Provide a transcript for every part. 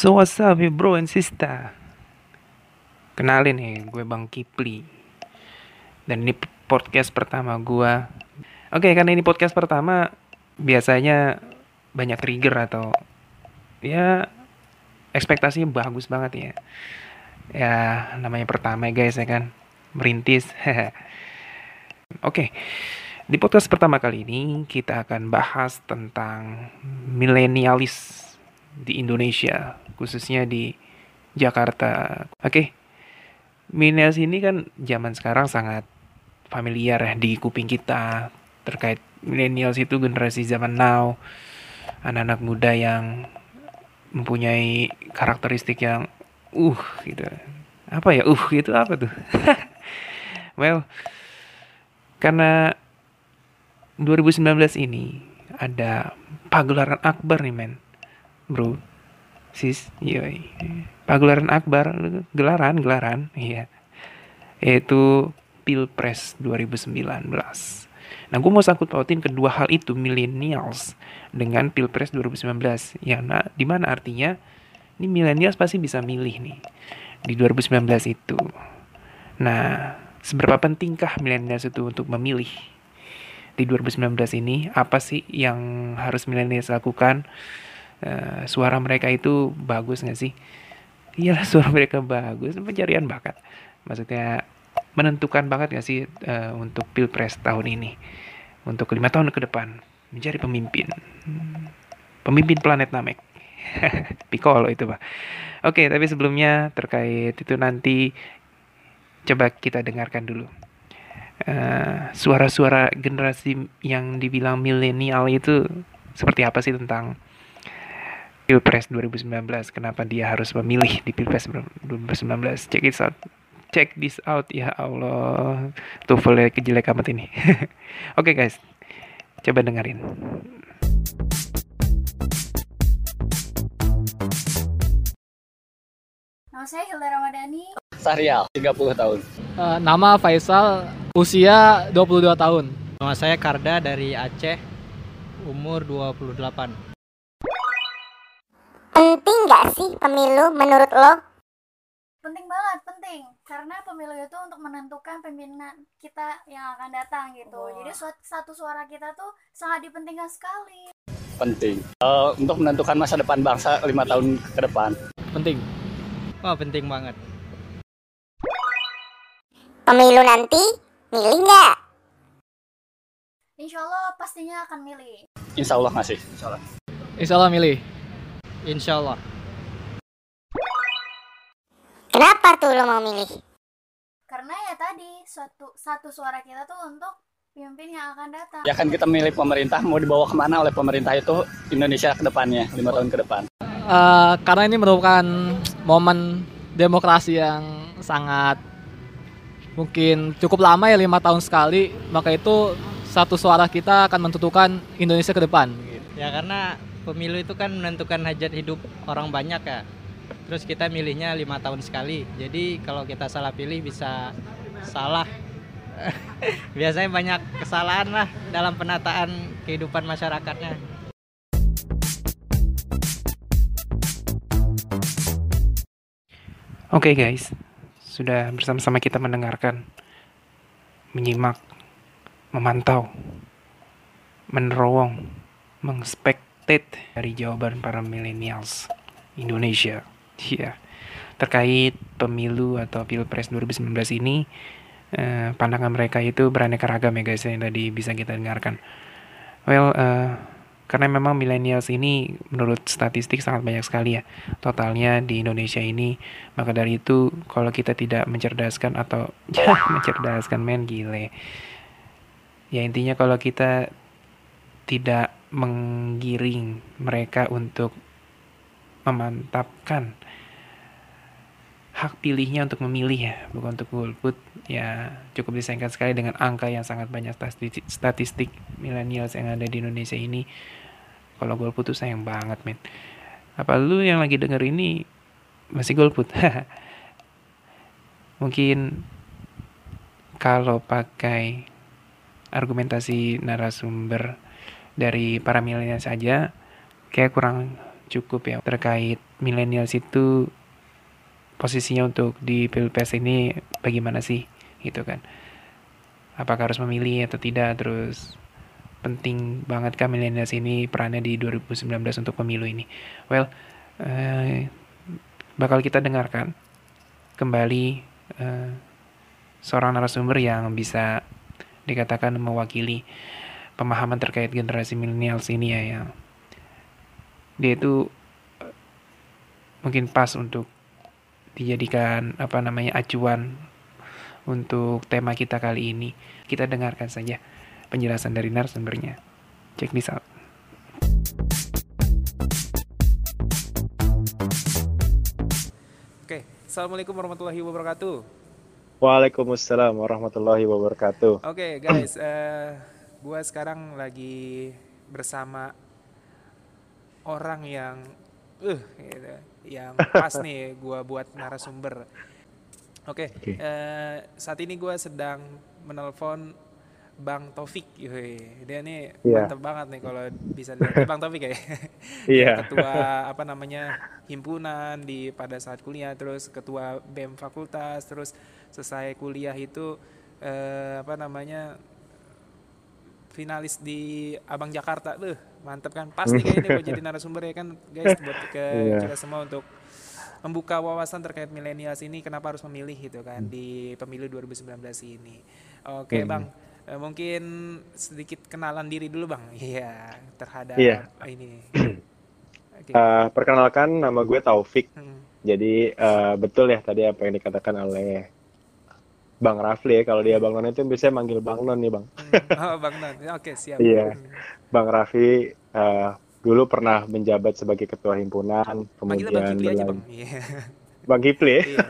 So what's up ya bro and sister. Kenalin nih gue Bang Kipli. Dan ini podcast pertama gue Oke karena ini podcast pertama Biasanya banyak trigger atau Ya ekspektasinya bagus banget ya. Ya namanya pertama ya guys ya kan? Merintis. Oke di podcast pertama kali ini kita akan bahas tentang milenialis di Indonesia, khususnya di Jakarta. Oke, okay. milenials ini kan zaman sekarang sangat familiar ya di kuping kita terkait milenials itu generasi zaman now, anak-anak muda yang mempunyai karakteristik yang uh gitu. Apa ya uh itu apa tuh? well, karena 2019 ini ada pagelaran akbar nih men bro. Sis iya. Pagelaran akbar gelaran gelaran iya. Yaitu pilpres 2019 nah gue mau sangkut pautin kedua hal itu millennials dengan pilpres 2019 ya nah di mana artinya? Ini millennials pasti bisa milih nih di 2019 itu. Nah seberapa pentingkah millennials itu untuk memilih di 2019 ini? Apa sih yang harus milenials lakukan uh, suara mereka itu bagus nggak sih? Iyalah suara mereka bagus. Pencarian bakat. Maksudnya menentukan banget nggak sih uh, untuk pilpres tahun ini? Untuk lima tahun ke depan mencari pemimpin. Pemimpin planet Namek. Piccolo itu pak. Oke tapi sebelumnya terkait itu nanti coba kita dengarkan dulu. Eh, suara-suara uh, generasi yang dibilang milenial itu seperti apa sih tentang Pilpres 2019? Kenapa dia harus memilih di Pilpres 2019? Check it out. Check this out ya Allah. Tuh boleh kejelek amat ini. Oke okay, guys. Coba dengerin. Nama saya Hilda Ramadhani. Sahrial, 30 tahun. Uh, nama Faisal, usia 22 tahun. Nama saya Karda dari Aceh, umur 28. Penting nggak sih pemilu menurut lo? Penting banget, penting. Karena pemilu itu untuk menentukan pimpinan kita yang akan datang gitu. Oh. Jadi satu suara kita tuh sangat dipentingkan sekali. Penting. Uh, untuk menentukan masa depan bangsa lima tahun ke depan. Penting Wah, penting banget. Pemilu nanti, milih nggak? Insya Allah pastinya akan milih. Insya Allah ngasih. Insya Allah. Insya Allah milih. Insya Allah. Kenapa tuh lo mau milih? Karena ya tadi satu satu suara kita tuh untuk pemimpin yang akan datang. Ya kan kita milih pemerintah mau dibawa ke mana oleh pemerintah itu Indonesia ke depannya lima tahun ke depan. Uh, karena ini merupakan momen demokrasi yang sangat mungkin cukup lama ya lima tahun sekali maka itu satu suara kita akan menentukan Indonesia ke depan ya karena pemilu itu kan menentukan hajat hidup orang banyak ya. Terus kita milihnya lima tahun sekali. Jadi kalau kita salah pilih bisa salah. Biasanya banyak kesalahan lah dalam penataan kehidupan masyarakatnya. Oke okay guys, sudah bersama-sama kita mendengarkan, menyimak, memantau, menerowong, mengspektate dari jawaban para millennials Indonesia. Yeah. Terkait pemilu atau Pilpres 2019 ini, eh, pandangan mereka itu beraneka ragam ya guys yang tadi bisa kita dengarkan. Well, uh, karena memang millennials ini menurut statistik sangat banyak sekali ya totalnya di Indonesia ini maka dari itu kalau kita tidak mencerdaskan atau ya mencerdaskan men gile ya intinya kalau kita tidak menggiring mereka untuk memantapkan hak pilihnya untuk memilih ya bukan untuk golput. Ya cukup disayangkan sekali dengan angka yang sangat banyak statistik, statistik millennials yang ada di Indonesia ini. Kalau golput tuh sayang banget men. Apa lu yang lagi denger ini masih golput? Mungkin kalau pakai argumentasi narasumber dari para milenial saja kayak kurang cukup ya. Terkait millennials itu posisinya untuk di pilpres ini bagaimana sih gitu kan? Apakah harus memilih atau tidak? Terus penting banget kan millennials ini perannya di 2019 untuk pemilu ini? Well eh, bakal kita dengarkan kembali eh, seorang narasumber yang bisa dikatakan mewakili pemahaman terkait generasi millennials ini ya yang dia itu eh, mungkin pas untuk dijadikan apa namanya acuan untuk tema kita kali ini. Kita dengarkan saja penjelasan dari narasumbernya. Check this out. Oke, assalamualaikum warahmatullahi wabarakatuh. Waalaikumsalam warahmatullahi wabarakatuh. Oke guys, eh gua sekarang lagi bersama orang yang uh gitu, yang pas nih gua buat narasumber. Oke, Oke. eh, saat ini gua sedang menelpon Bang Taufik, Yoi. dia nih Iya. mantep banget nih kalau bisa lihat Bang Taufik ya. Iya. ketua apa namanya himpunan di pada saat kuliah, terus ketua BEM fakultas, terus selesai kuliah itu eh, apa namanya finalis di Abang Jakarta tuh mantep kan pasti kayaknya buat jadi narasumber ya kan guys buat ke kita semua untuk membuka wawasan terkait milenials ini kenapa harus memilih gitu kan di pemilu 2019 ini oke Hmm. bang Eh, mungkin sedikit kenalan diri dulu bang iya terhadap Iya. ini oke Eh, perkenalkan nama gue Taufik. Hmm. Jadi eh, betul ya tadi apa yang dikatakan oleh Bang Rafli ya. Kalau dia Bang Non itu biasanya manggil Bang Non nih Bang. Hmm. oh bang Non oke siap Iya. Hmm. Bang Raffi eh, dulu pernah menjabat sebagai ketua himpunan, Manggilnya bang kemudian Kipli aja bang iya Bang Kipli. Iya.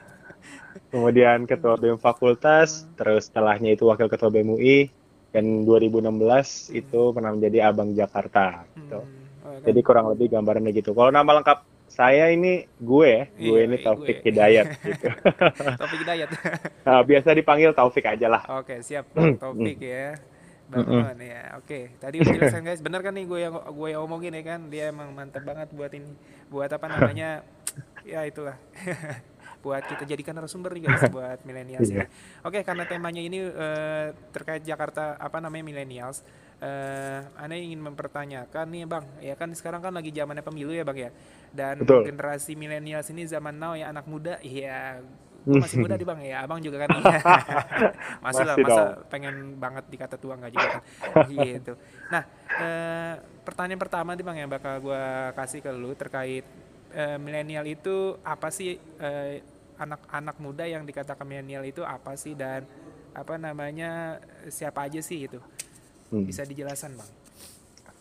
kemudian ketua BEM Fakultas, terus setelahnya itu wakil ketua BEM UI, dan 2016 itu pernah menjadi Abang Jakarta. Gitu. Hmm. Oh, kan? Jadi kurang lebih gambarannya gitu. Kalau nama lengkap saya ini gue, gue Iya, ini iya, Taufik gue. Hidayat. Gitu. Taufik Hidayat Nah, biasa dipanggil Taufik aja lah. Oke, siap Taufik ya. Bang. Non ya. Oke, tadi udah jelasan guys, bener kan nih gue yang gue yang omongin ya kan, dia emang mantap banget buat ini, buat apa namanya? ya itulah. buat kita jadikan narasumber nih guys buat millennials ini. Iya. Oke, karena temanya ini eh, terkait Jakarta apa namanya millennials, eh Anda ingin mempertanyakan nih Bang, ya kan sekarang kan lagi zamannya pemilu ya Bang ya. Dan Betul. generasi millennials ini zaman now ya anak muda, iya masih muda nih Bang ya, Abang juga kan iya. Masih lah, masa dong. pengen banget dikata tua nggak juga kan. gitu. Nah, eh, pertanyaan pertama nih Bang yang bakal gua kasih ke lu terkait eh, milenial itu apa sih eh, anak-anak muda yang dikatakan milenial itu apa sih dan apa namanya siapa aja sih itu? Hmm. Bisa dijelaskan Bang?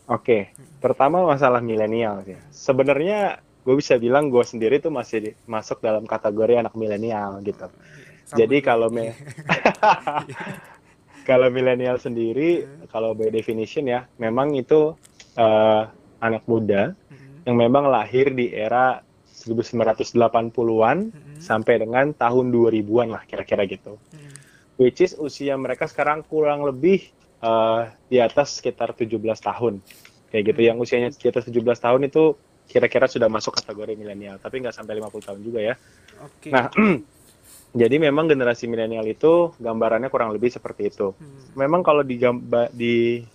Oke, pertama masalah milenial ya. Sebenarnya gue bisa bilang gue sendiri tuh masih di- masuk dalam kategori anak milenial gitu. Sambut Jadi gue. kalau me- kalau milenial sendiri, kalau by definition ya, memang itu eh, anak muda Mm-mm. yang memang lahir di era 1980-an Mm-mm. sampai dengan tahun 2000-an lah kira-kira gitu. Mm-mm. Which is usia mereka sekarang kurang lebih eh, di atas sekitar 17 tahun. Kayak gitu. Yang usianya di atas 17 tahun itu kira-kira sudah masuk kategori milenial, tapi nggak sampai 50 tahun juga ya. Oke. Nah, jadi memang generasi milenial itu gambarannya kurang lebih seperti itu. Hmm. Memang kalau di, di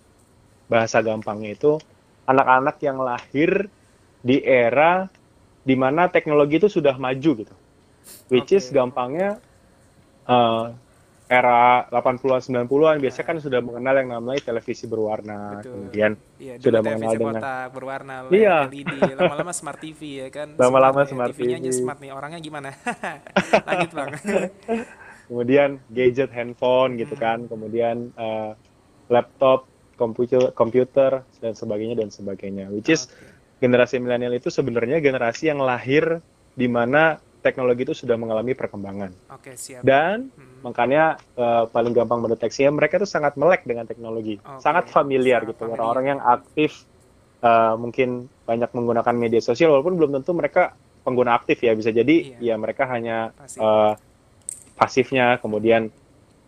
bahasa gampangnya itu anak-anak yang lahir di era di mana teknologi itu sudah maju gitu. Which is Oke. gampangnya eh, era 80-an 90-an biasanya kan sudah mengenal yang namanya televisi berwarna, Betul. kemudian Iya, sudah mengenal dengan- kotak berwarna Iya. LED, lama-lama smart TV ya kan. Lama-lama ya, smart TV-nya aja TV. smart nih, orangnya gimana? Lanjut bang. kemudian gadget handphone gitu Hmm. kan, kemudian eh, laptop, komputer, komputer dan sebagainya dan sebagainya. Which is generasi milenial itu sebenarnya generasi yang lahir di mana teknologi itu sudah mengalami perkembangan. Oke siap. Dan Hmm. makanya eh, paling gampang mendeteksinya mereka itu sangat melek dengan teknologi, Oke, sangat familiar sangat gitu. Orang-orang yang aktif eh, mungkin banyak menggunakan media sosial walaupun belum tentu mereka pengguna aktif ya bisa jadi Iya. ya mereka hanya Pasif. eh, pasifnya kemudian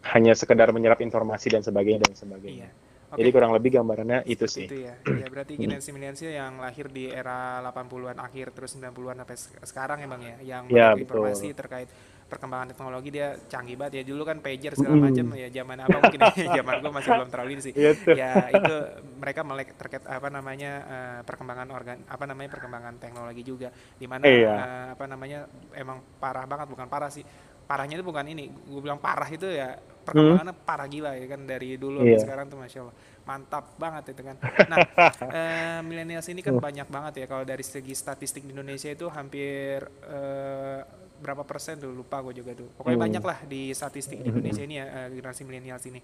hanya sekedar menyerap informasi dan sebagainya dan sebagainya. Iya. Oke. Jadi kurang lebih gambarannya itu sih. Itu ya. Ya berarti generasi milenial yang lahir di era 80-an akhir terus 90-an sampai se- sekarang ya Bang ya, yang Ya, informasi terkait perkembangan teknologi dia canggih banget ya. Dulu kan pager segala macam ya zaman apa mungkin ya, zaman gua masih belum terlalu ini sih. Iya. Ya itu mereka melek terkait apa namanya eh, perkembangan organ apa namanya perkembangan teknologi juga di mana Iya. eh, apa namanya emang parah banget bukan parah sih. Parahnya itu bukan ini, gue bilang parah itu ya perkembangannya parah gila ya kan dari dulu sampai Iya. sekarang tuh masya Allah mantap banget itu kan. Nah, eh, millennials ini kan banyak banget ya kalau dari segi statistik di Indonesia itu hampir eh, berapa persen tuh lupa gue juga tuh. Pokoknya Hmm. banyak lah di statistik di Indonesia ini ya eh, generasi milenials ini.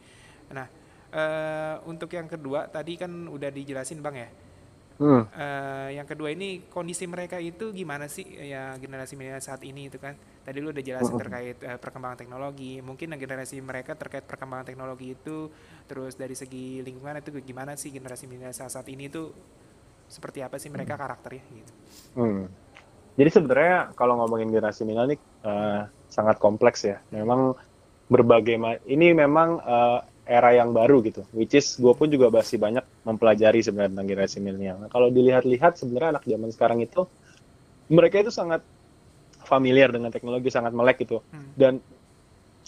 Nah, eh, untuk yang kedua tadi kan udah dijelasin bang ya. Hmm. Eh, yang kedua ini kondisi mereka itu gimana sih ya generasi milenial saat ini itu kan tadi lu udah jelasin terkait eh, perkembangan teknologi mungkin generasi mereka terkait perkembangan teknologi itu terus dari segi lingkungan itu gimana sih generasi milenial saat, saat ini itu seperti apa sih mereka karakternya gitu Hmm. Jadi sebenarnya kalau ngomongin generasi milenial ini eh, sangat kompleks ya. Memang berbagai ini memang eh, era yang baru gitu. Which is gue pun juga masih banyak mempelajari sebenarnya tentang generasi milenial. Nah, kalau dilihat-lihat sebenarnya anak zaman sekarang itu mereka itu sangat familiar dengan teknologi, sangat melek gitu. Hmm. Dan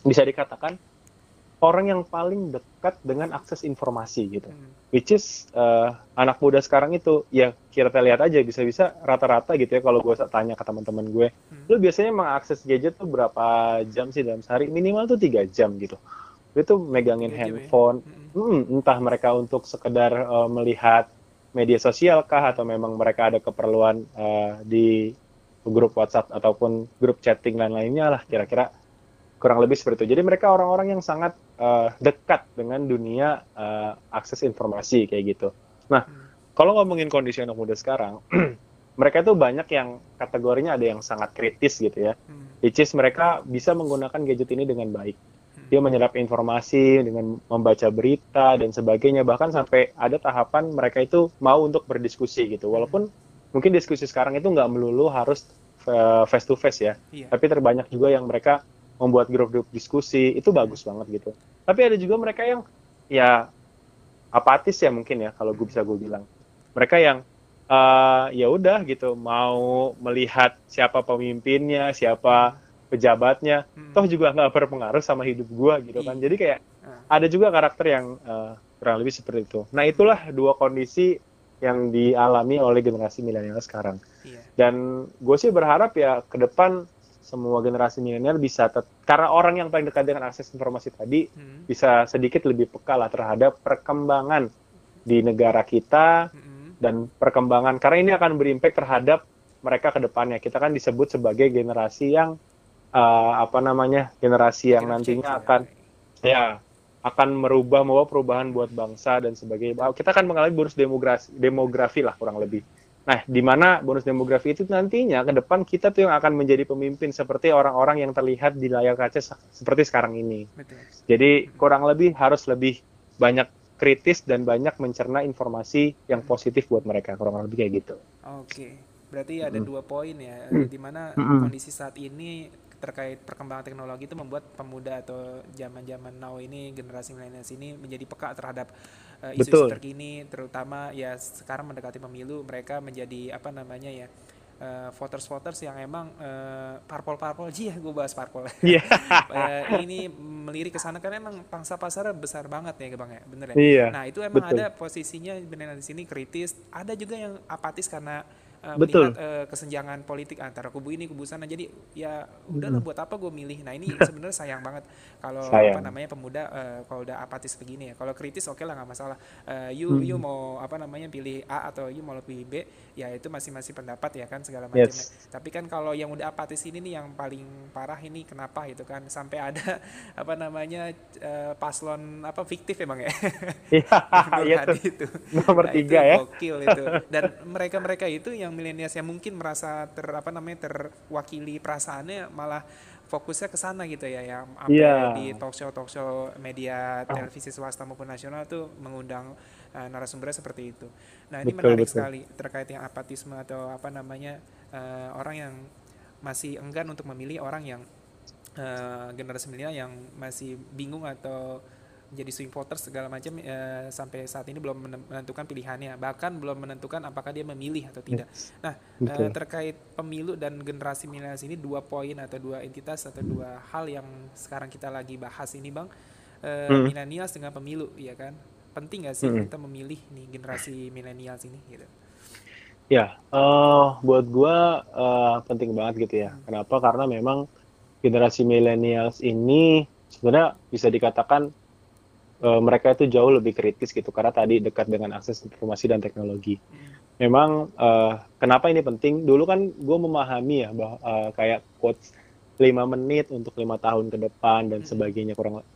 bisa dikatakan orang yang paling dekat dengan akses informasi gitu Hmm. which is eh, anak muda sekarang itu ya kita lihat aja bisa-bisa rata-rata gitu ya kalau gue tanya ke teman-teman gue Hmm. lu biasanya mengakses gadget tuh berapa jam sih dalam sehari minimal tuh tiga jam gitu itu megangin ya? handphone Hmm. Hmm, entah mereka untuk sekedar eh, melihat media sosial kah atau memang mereka ada keperluan eh, di grup WhatsApp ataupun grup chatting dan lainnya lah kira-kira kurang lebih seperti itu. Jadi mereka orang-orang yang sangat eh, dekat dengan dunia eh, akses informasi kayak gitu. Nah, kalau ngomongin kondisi anak muda sekarang, mereka itu banyak yang kategorinya ada yang sangat kritis gitu ya. Hmm. Which is mereka bisa menggunakan gadget ini dengan baik. Dia menyerap informasi dengan membaca berita dan sebagainya. Bahkan sampai ada tahapan mereka itu mau untuk berdiskusi gitu. Walaupun mungkin diskusi sekarang itu nggak melulu harus face to face ya. Iya. Tapi terbanyak juga yang mereka membuat grup-grup diskusi itu bagus banget gitu. Tapi ada juga mereka yang ya apatis ya mungkin ya kalau gue bisa gue bilang. Mereka yang eh, ya udah gitu mau melihat siapa pemimpinnya, siapa pejabatnya, Hmm. toh juga nggak berpengaruh sama hidup gue gitu kan. Iya. Jadi kayak Ah. ada juga karakter yang eh, kurang lebih seperti itu. Nah itulah dua kondisi yang dialami oleh generasi milenial sekarang. Iya. Dan gue sih berharap ya ke depan semua generasi milenial bisa tet- karena orang yang paling dekat dengan akses informasi tadi Hmm. bisa sedikit lebih peka lah terhadap perkembangan di negara kita Hmm. dan perkembangan karena ini akan berimpact terhadap mereka ke depannya. Kita kan disebut sebagai generasi yang eh, apa namanya generasi yang nantinya ya. akan ya akan merubah membawa perubahan buat bangsa dan sebagainya. Kita akan mengalami bonus demografi, demografi lah kurang lebih. Nah, di mana bonus demografi itu nantinya ke depan kita tuh yang akan menjadi pemimpin seperti orang-orang yang terlihat di layar kaca se- seperti sekarang ini. Betul. Jadi kurang lebih harus lebih banyak kritis dan banyak mencerna informasi yang positif buat mereka kurang lebih kayak gitu. Oke, berarti ada dua poin ya, di mana kondisi saat ini terkait perkembangan teknologi itu membuat pemuda atau zaman-zaman now ini generasi milenials ini menjadi peka terhadap uh, isu-isu Betul. terkini, terutama ya sekarang mendekati pemilu mereka menjadi apa namanya ya uh, voters-voters yang emang uh, parpol-parpol, jih gue bahas parpol. Iya. Eh, ini melirik ke sana karena emang pangsa pasarnya besar banget ya bang ya, bener ya. Iya, Nah itu emang betul. ada posisinya benar di sini kritis. Ada juga yang apatis karena eh, Betul. melihat eh, kesenjangan politik antara kubu ini kubu sana. Jadi ya udahlah buat apa gue milih. Nah ini sebenarnya sayang banget kalau apa namanya pemuda eh, kalau udah apatis begini ya. Kalau kritis oke lah nggak masalah. Eh, you you mau apa namanya pilih A atau you mau pilih B ya itu masing-masing pendapat ya kan segala macam. Yes. Tapi kan kalau yang udah apatis ini nih yang paling parah ini kenapa gitu kan sampai ada apa namanya eh, paslon apa fiktif ya bang ya. Hadi tuh. itu. Nomor Nah, tiga itu ya. Gokil itu. Dan mereka-mereka itu yang milenials yang mungkin merasa ter apa namanya terwakili perasaannya malah fokusnya ke sana gitu ya yang sampai Iya. di talk show talk show media televisi swasta maupun nasional tuh mengundang uh, narasumbernya seperti itu. Nah, ini Betul, menarik betul. sekali terkait yang apatisme atau apa namanya uh, orang yang masih enggan untuk memilih orang yang uh, generasi milenial yang masih bingung atau jadi swing voters segala macam eh, sampai saat ini belum menentukan pilihannya bahkan belum menentukan apakah dia memilih atau tidak nah eh, terkait pemilu dan generasi milenial ini dua poin atau dua entitas atau dua hal yang sekarang kita lagi bahas ini bang Eh, Hmm. milenials dengan pemilu ya kan penting gak sih Hmm. kita memilih nih generasi milenials ini gitu Ya, eh buat gua eh, penting banget gitu ya. Kenapa? Karena memang generasi millennials ini sebenarnya bisa dikatakan eh, mereka itu jauh lebih kritis gitu karena tadi dekat dengan akses informasi dan teknologi. Memang eh, kenapa ini penting? Dulu kan gue memahami ya bahwa eh, kayak quotes 5 menit untuk lima tahun ke depan dan sebagainya kurang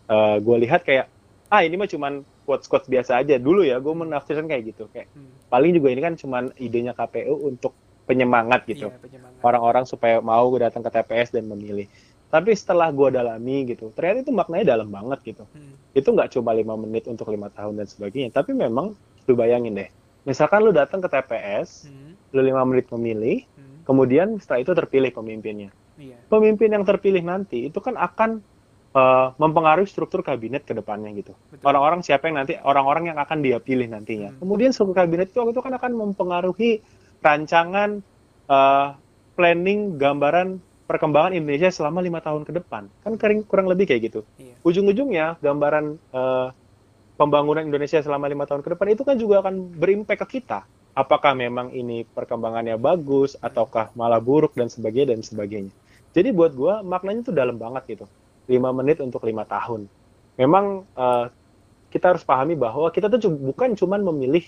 gue lihat kayak ah ini mah cuman quotes quotes biasa aja dulu ya gue menafsirkan kayak gitu kayak Hmm. paling juga ini kan cuman idenya KPU untuk penyemangat gitu Iya, orang-orang supaya mau datang ke TPS dan memilih tapi setelah gue dalami gitu ternyata itu maknanya dalam banget gitu Hmm. itu nggak cuma lima menit untuk lima tahun dan sebagainya tapi memang lu bayangin deh misalkan lu datang ke TPS Hmm. lu lima menit memilih Hmm. kemudian setelah itu terpilih pemimpinnya Iya. pemimpin yang terpilih nanti itu kan akan eh, mempengaruhi struktur kabinet ke depannya gitu Betul. orang-orang siapa yang nanti orang-orang yang akan dia pilih nantinya. Hmm. Kemudian struktur kabinet itu itu kan akan mempengaruhi rancangan eh, planning gambaran perkembangan Indonesia selama lima tahun ke depan. Kan kering- kurang lebih kayak gitu. Iya. Ujung-ujungnya gambaran eh, pembangunan Indonesia selama lima tahun ke depan itu kan juga akan berimpact ke kita. Apakah memang ini perkembangannya bagus ataukah malah buruk dan sebagainya dan sebagainya. Jadi buat gua maknanya itu dalam banget gitu. 5 menit untuk lima tahun. Memang eh, kita harus pahami bahwa kita tuh bukan cuman memilih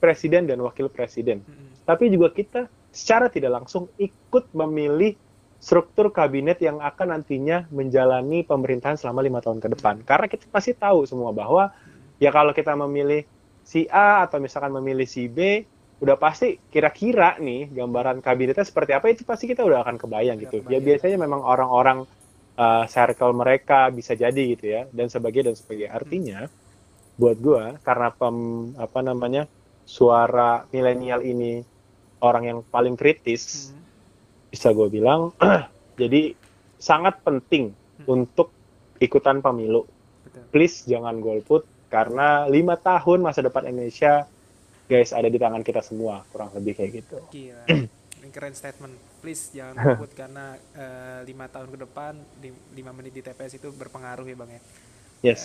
presiden dan wakil presiden, Hmm. tapi juga kita secara tidak langsung ikut memilih struktur kabinet yang akan nantinya menjalani pemerintahan selama lima tahun ke depan. Karena kita pasti tahu semua bahwa ya kalau kita memilih si A atau misalkan memilih si B, udah pasti kira-kira nih gambaran kabinetnya seperti apa itu pasti kita udah akan kebayang gitu. kebayang. Ya biasanya memang orang-orang uh, circle mereka bisa jadi gitu ya dan sebagainya dan sebagainya. Artinya buat gua karena pem, apa namanya suara milenial ini orang yang paling kritis Hmm. Bisa gue bilang jadi sangat penting Hmm. untuk ikutan pemilu. Betul. Please jangan golput karena lima tahun masa depan Indonesia guys ada di tangan kita semua kurang lebih kayak gitu. Gila. Ini keren statement. Please jangan takut karena eh, lima tahun ke depan lim- lima menit di TPS itu berpengaruh ya bang ya. Yes.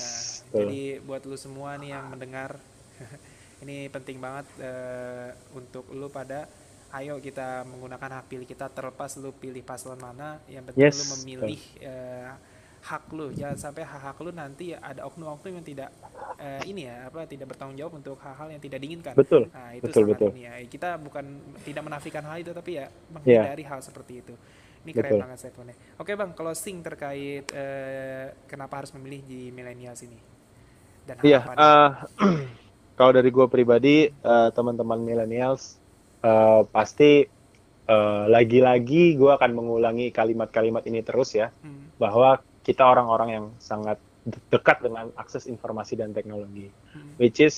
Betul. jadi buat lu semua nih yang mendengar ini penting banget eh, untuk lu pada ayo kita menggunakan hak pilih kita terlepas lu pilih paslon mana yang penting Yes, lu memilih eh, hak lu jangan sampai hak-hak lu nanti ada oknum-oknum yang tidak eh, ini ya apa tidak bertanggung jawab untuk hal-hal yang tidak diinginkan Betul. nah itu Betul, sangat betul. ini ya kita bukan tidak menafikan hal itu tapi ya Iya. menghindari hal seperti itu ini keren Betul. banget statementnya oke bang closing terkait eh, kenapa harus memilih di milenials ini dan Iya, harapannya. eh, kalau dari gue pribadi, eh, teman-teman millennials eh, pasti eh, lagi-lagi gue akan mengulangi kalimat-kalimat ini terus ya, Hmm, bahwa kita orang-orang yang sangat de- dekat dengan akses informasi dan teknologi, hmm, which is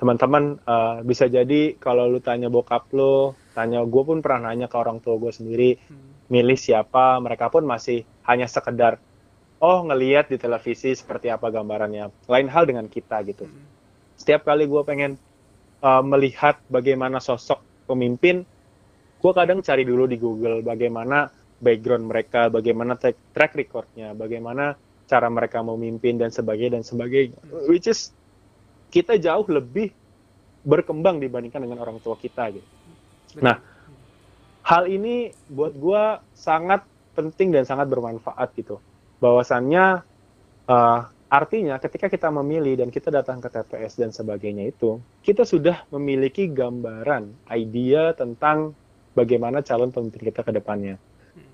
teman-teman eh, bisa jadi kalau lu tanya bokap lu, tanya gue pun pernah nanya ke orang tua gue sendiri, hmm, milih siapa, mereka pun masih hanya sekedar oh ngeliat di televisi seperti apa gambarannya. Lain hal dengan kita gitu. hmm, Setiap kali gue pengen uh, melihat bagaimana sosok pemimpin, gue kadang cari dulu di Google bagaimana background mereka, bagaimana track, track recordnya, bagaimana cara mereka memimpin dan sebagainya dan sebagainya. Which is kita jauh lebih berkembang dibandingkan dengan orang tua kita gitu. Nah, hal ini buat gua sangat penting dan sangat bermanfaat gitu. Bahwasannya eh, artinya ketika kita memilih dan kita datang ke TPS dan sebagainya itu, kita sudah memiliki gambaran, idea tentang bagaimana calon pemimpin kita ke depannya.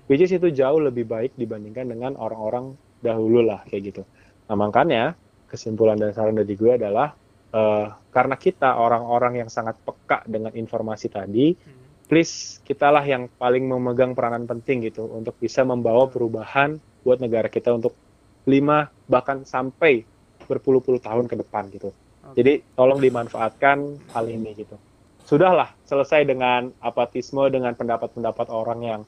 Which is itu jauh lebih baik dibandingkan dengan orang-orang dahulu lah kayak gitu. Nah makanya kesimpulan dan saran dari gue adalah eh, karena kita orang-orang yang sangat peka dengan informasi tadi, Hmm, please kitalah yang paling memegang peranan penting gitu untuk bisa membawa perubahan buat negara kita untuk lima bahkan sampai berpuluh-puluh tahun ke depan gitu. oke. Jadi tolong dimanfaatkan hal ini gitu. Sudahlah selesai dengan apatisme dengan pendapat-pendapat orang yang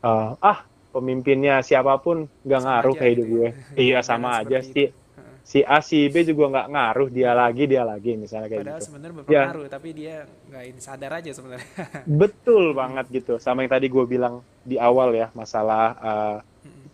eh, ah pemimpinnya siapa pun nggak Sama ngaruh ke hidup gitu gue. ya. iya Jangan sama aja sih. si A si B juga nggak ngaruh dia lagi dia lagi misalnya kayak Padahal gitu sebenarnya Ya. berpengaruh, tapi dia nggak ini sadar aja sebenarnya. betul banget gitu sama yang tadi gue bilang di awal ya masalah uh,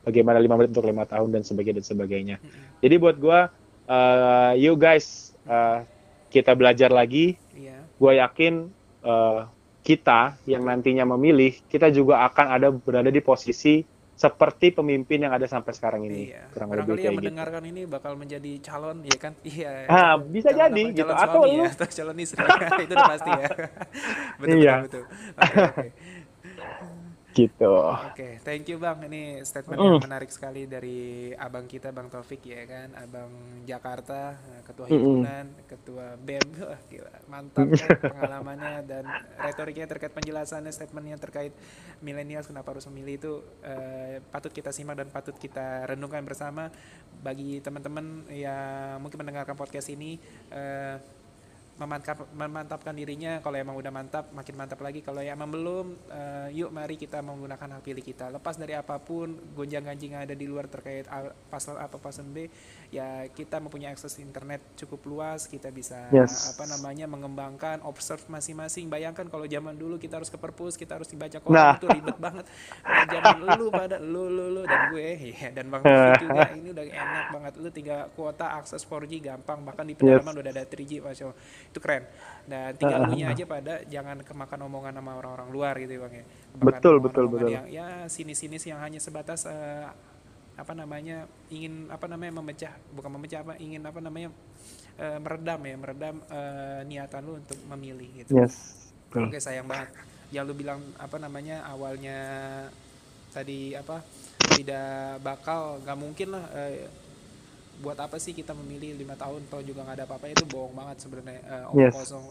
bagaimana lima menit untuk lima tahun dan sebagainya dan sebagainya jadi buat gue uh, you guys uh, kita belajar lagi Iya. gue yakin uh, kita yang nantinya memilih kita juga akan ada berada di posisi seperti pemimpin yang ada sampai sekarang ini Iya. kurang lebih yang kayak gitu mendengarkan ini bakal menjadi calon, ya kan? Iya. Ah, bisa calon jadi gitu. Calon Atau suami lu- ya, atau calon istri. itu udah pasti ya. betul, Iya. betul, betul. Oke, oke. Gitu Oke, thank you Bang. Ini statement Mm. yang menarik sekali dari abang kita Bang Taufik ya kan, abang Jakarta, eh, ketua himpunan, ketua BEM, Wah, gila, mantap kan pengalamannya dan retoriknya terkait penjelasannya, statementnya terkait milenial kenapa harus memilih itu eh, patut kita simak dan patut kita renungkan bersama bagi teman-teman yang mungkin mendengarkan podcast ini. eh, memantap, memantapkan dirinya. Kalau emang udah mantap makin mantap lagi. Kalau emang belum eh, yuk mari kita menggunakan hak pilih kita. Lepas dari apa pun gonjang ganjing yang ada di luar terkait pasal A atau pasal B ya kita mempunyai akses internet cukup luas kita bisa Yes. apa namanya mengembangkan observe masing-masing. Bayangkan kalau zaman dulu kita harus ke perpus kita harus dibaca Nah. koran itu ribet banget. Nah, zaman lu pada lu lu lu dan gue ya dan bang Taufik juga ini udah enak banget. Lu tiga kuota akses 4G gampang bahkan di pedalaman udah ada 3G masya Allah. Itu keren. Dan tinggal lu nya aja pada jangan kemakan omongan sama orang-orang luar gitu ya bang ya. Kemakan Betul, betul, betul. yang ya sinis-sinis yang hanya sebatas eh, apa namanya ingin apa namanya memecah bukan memecah apa ingin apa namanya eh, meredam ya meredam eh, niatan lu untuk memilih gitu yes Oke sayang banget. Yang lu bilang apa namanya awalnya tadi apa tidak bakal nggak mungkin lah eh, buat apa sih kita memilih lima tahun atau juga nggak ada apa-apa itu bohong banget sebenarnya eh, omong Yes. kosong.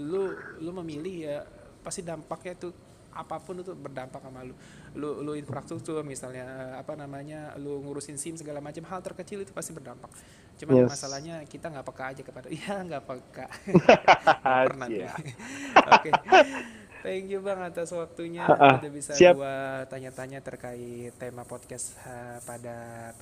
Lu lu memilih ya pasti dampaknya tuh apa pun itu berdampak sama lu. Lu lu infrastruktur misalnya eh, apa namanya lu ngurusin SIM segala macam hal terkecil itu pasti berdampak. Cuman Yes. masalahnya kita nggak peka aja kepada iya nggak peka. pernah nih. Oke. Thank you Bang atas waktunya Ha-ha. udah bisa Siap. gua tanya-tanya terkait tema podcast ha, pada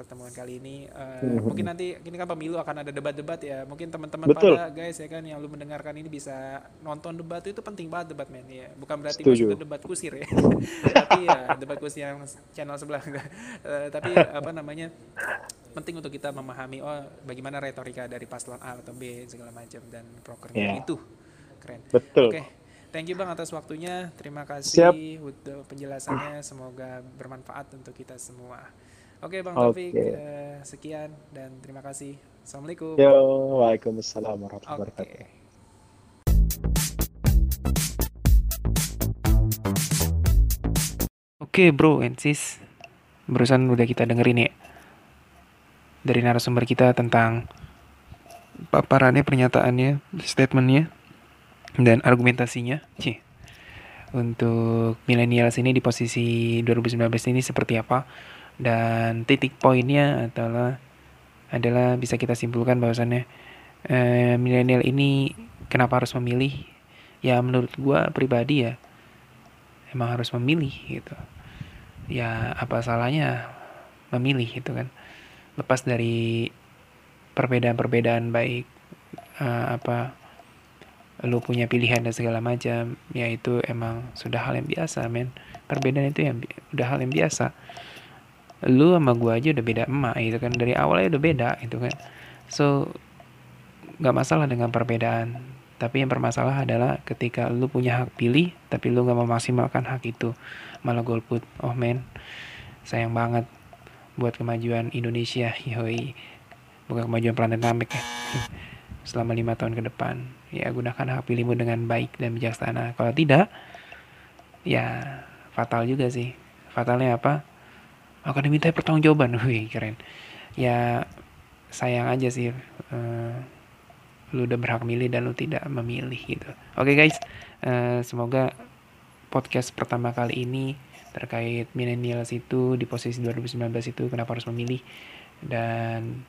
pertemuan kali ini. Eh, Mhm. Mungkin nanti ini kan pemilu akan ada debat-debat ya. Mungkin teman-teman pada guys ya kan yang lu mendengarkan ini bisa nonton debat itu penting banget debat men ya. Bukan berarti Setuju. ke debat kusir ya. tapi ya debat kusir yang channel sebelah enggak. Eh, tapi apa namanya? penting untuk kita memahami oh bagaimana retorika dari paslon A atau B segala macam dan prokernya Iya. itu keren. betul Oke, thank you bang atas waktunya. Terima Siap. kasih untuk penjelasannya. Semoga bermanfaat untuk kita semua. Oke bang. Taufik, eh, sekian dan terima kasih. Assalamualaikum. Yo, waalaikumsalam warahmatullahi Oke. wabarakatuh. Oke bro and sis, barusan udah kita dengerin ya dari narasumber kita tentang paparannya, pernyataannya, statementnya, dan argumentasinya. Cih. Untuk millennials ini di posisi 2019 ini seperti apa? Dan titik poinnya adalah adalah bisa kita simpulkan bahwasannya eh, milenial ini kenapa harus memilih? Ya menurut gua pribadi ya emang harus memilih gitu. Ya apa salahnya memilih gitu kan? Lepas dari perbedaan-perbedaan baik eh, apa lu punya pilihan dan segala macam ya itu emang sudah hal yang biasa men. Perbedaan itu yang udah hal yang biasa lu sama gua aja udah beda emak gitu kan. Dari awalnya udah beda gitu kan. So nggak masalah dengan perbedaan. Tapi yang bermasalah adalah ketika lu punya hak pilih tapi lu nggak memaksimalkan hak itu. Malah golput. Oh men. Sayang banget buat kemajuan Indonesia. Yoi. Bukan kemajuan planet Namek ya. Selama lima tahun ke depan. Ya gunakan hak pilihmu dengan baik dan bijaksana. Kalau tidak ya fatal juga sih. Fatalnya apa akan diminta pertanggungjawaban. Wih keren. Ya sayang aja sih eh, lu udah berhak milih dan lu tidak memilih gitu. Oke guys, eh, semoga podcast pertama kali ini terkait millennials itu di posisi 2019 itu kenapa harus memilih? Dan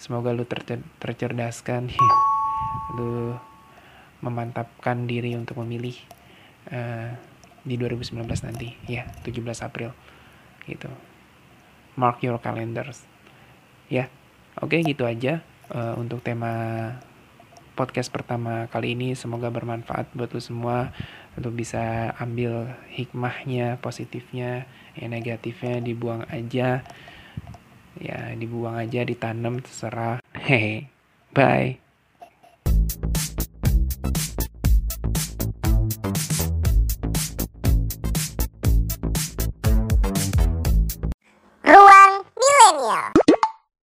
semoga lu tercer- tercerdaskan. Lu memantapkan diri untuk memilih eh, di 2019 nanti. Ya 17 April. Gitu mark your calendars ya Oke, gitu aja uh, untuk tema podcast pertama kali ini. Semoga bermanfaat buat lo semua untuk bisa ambil hikmahnya, positifnya, ya negatifnya dibuang aja. Ya, dibuang aja, ditanam terserah. Hehe. Bye.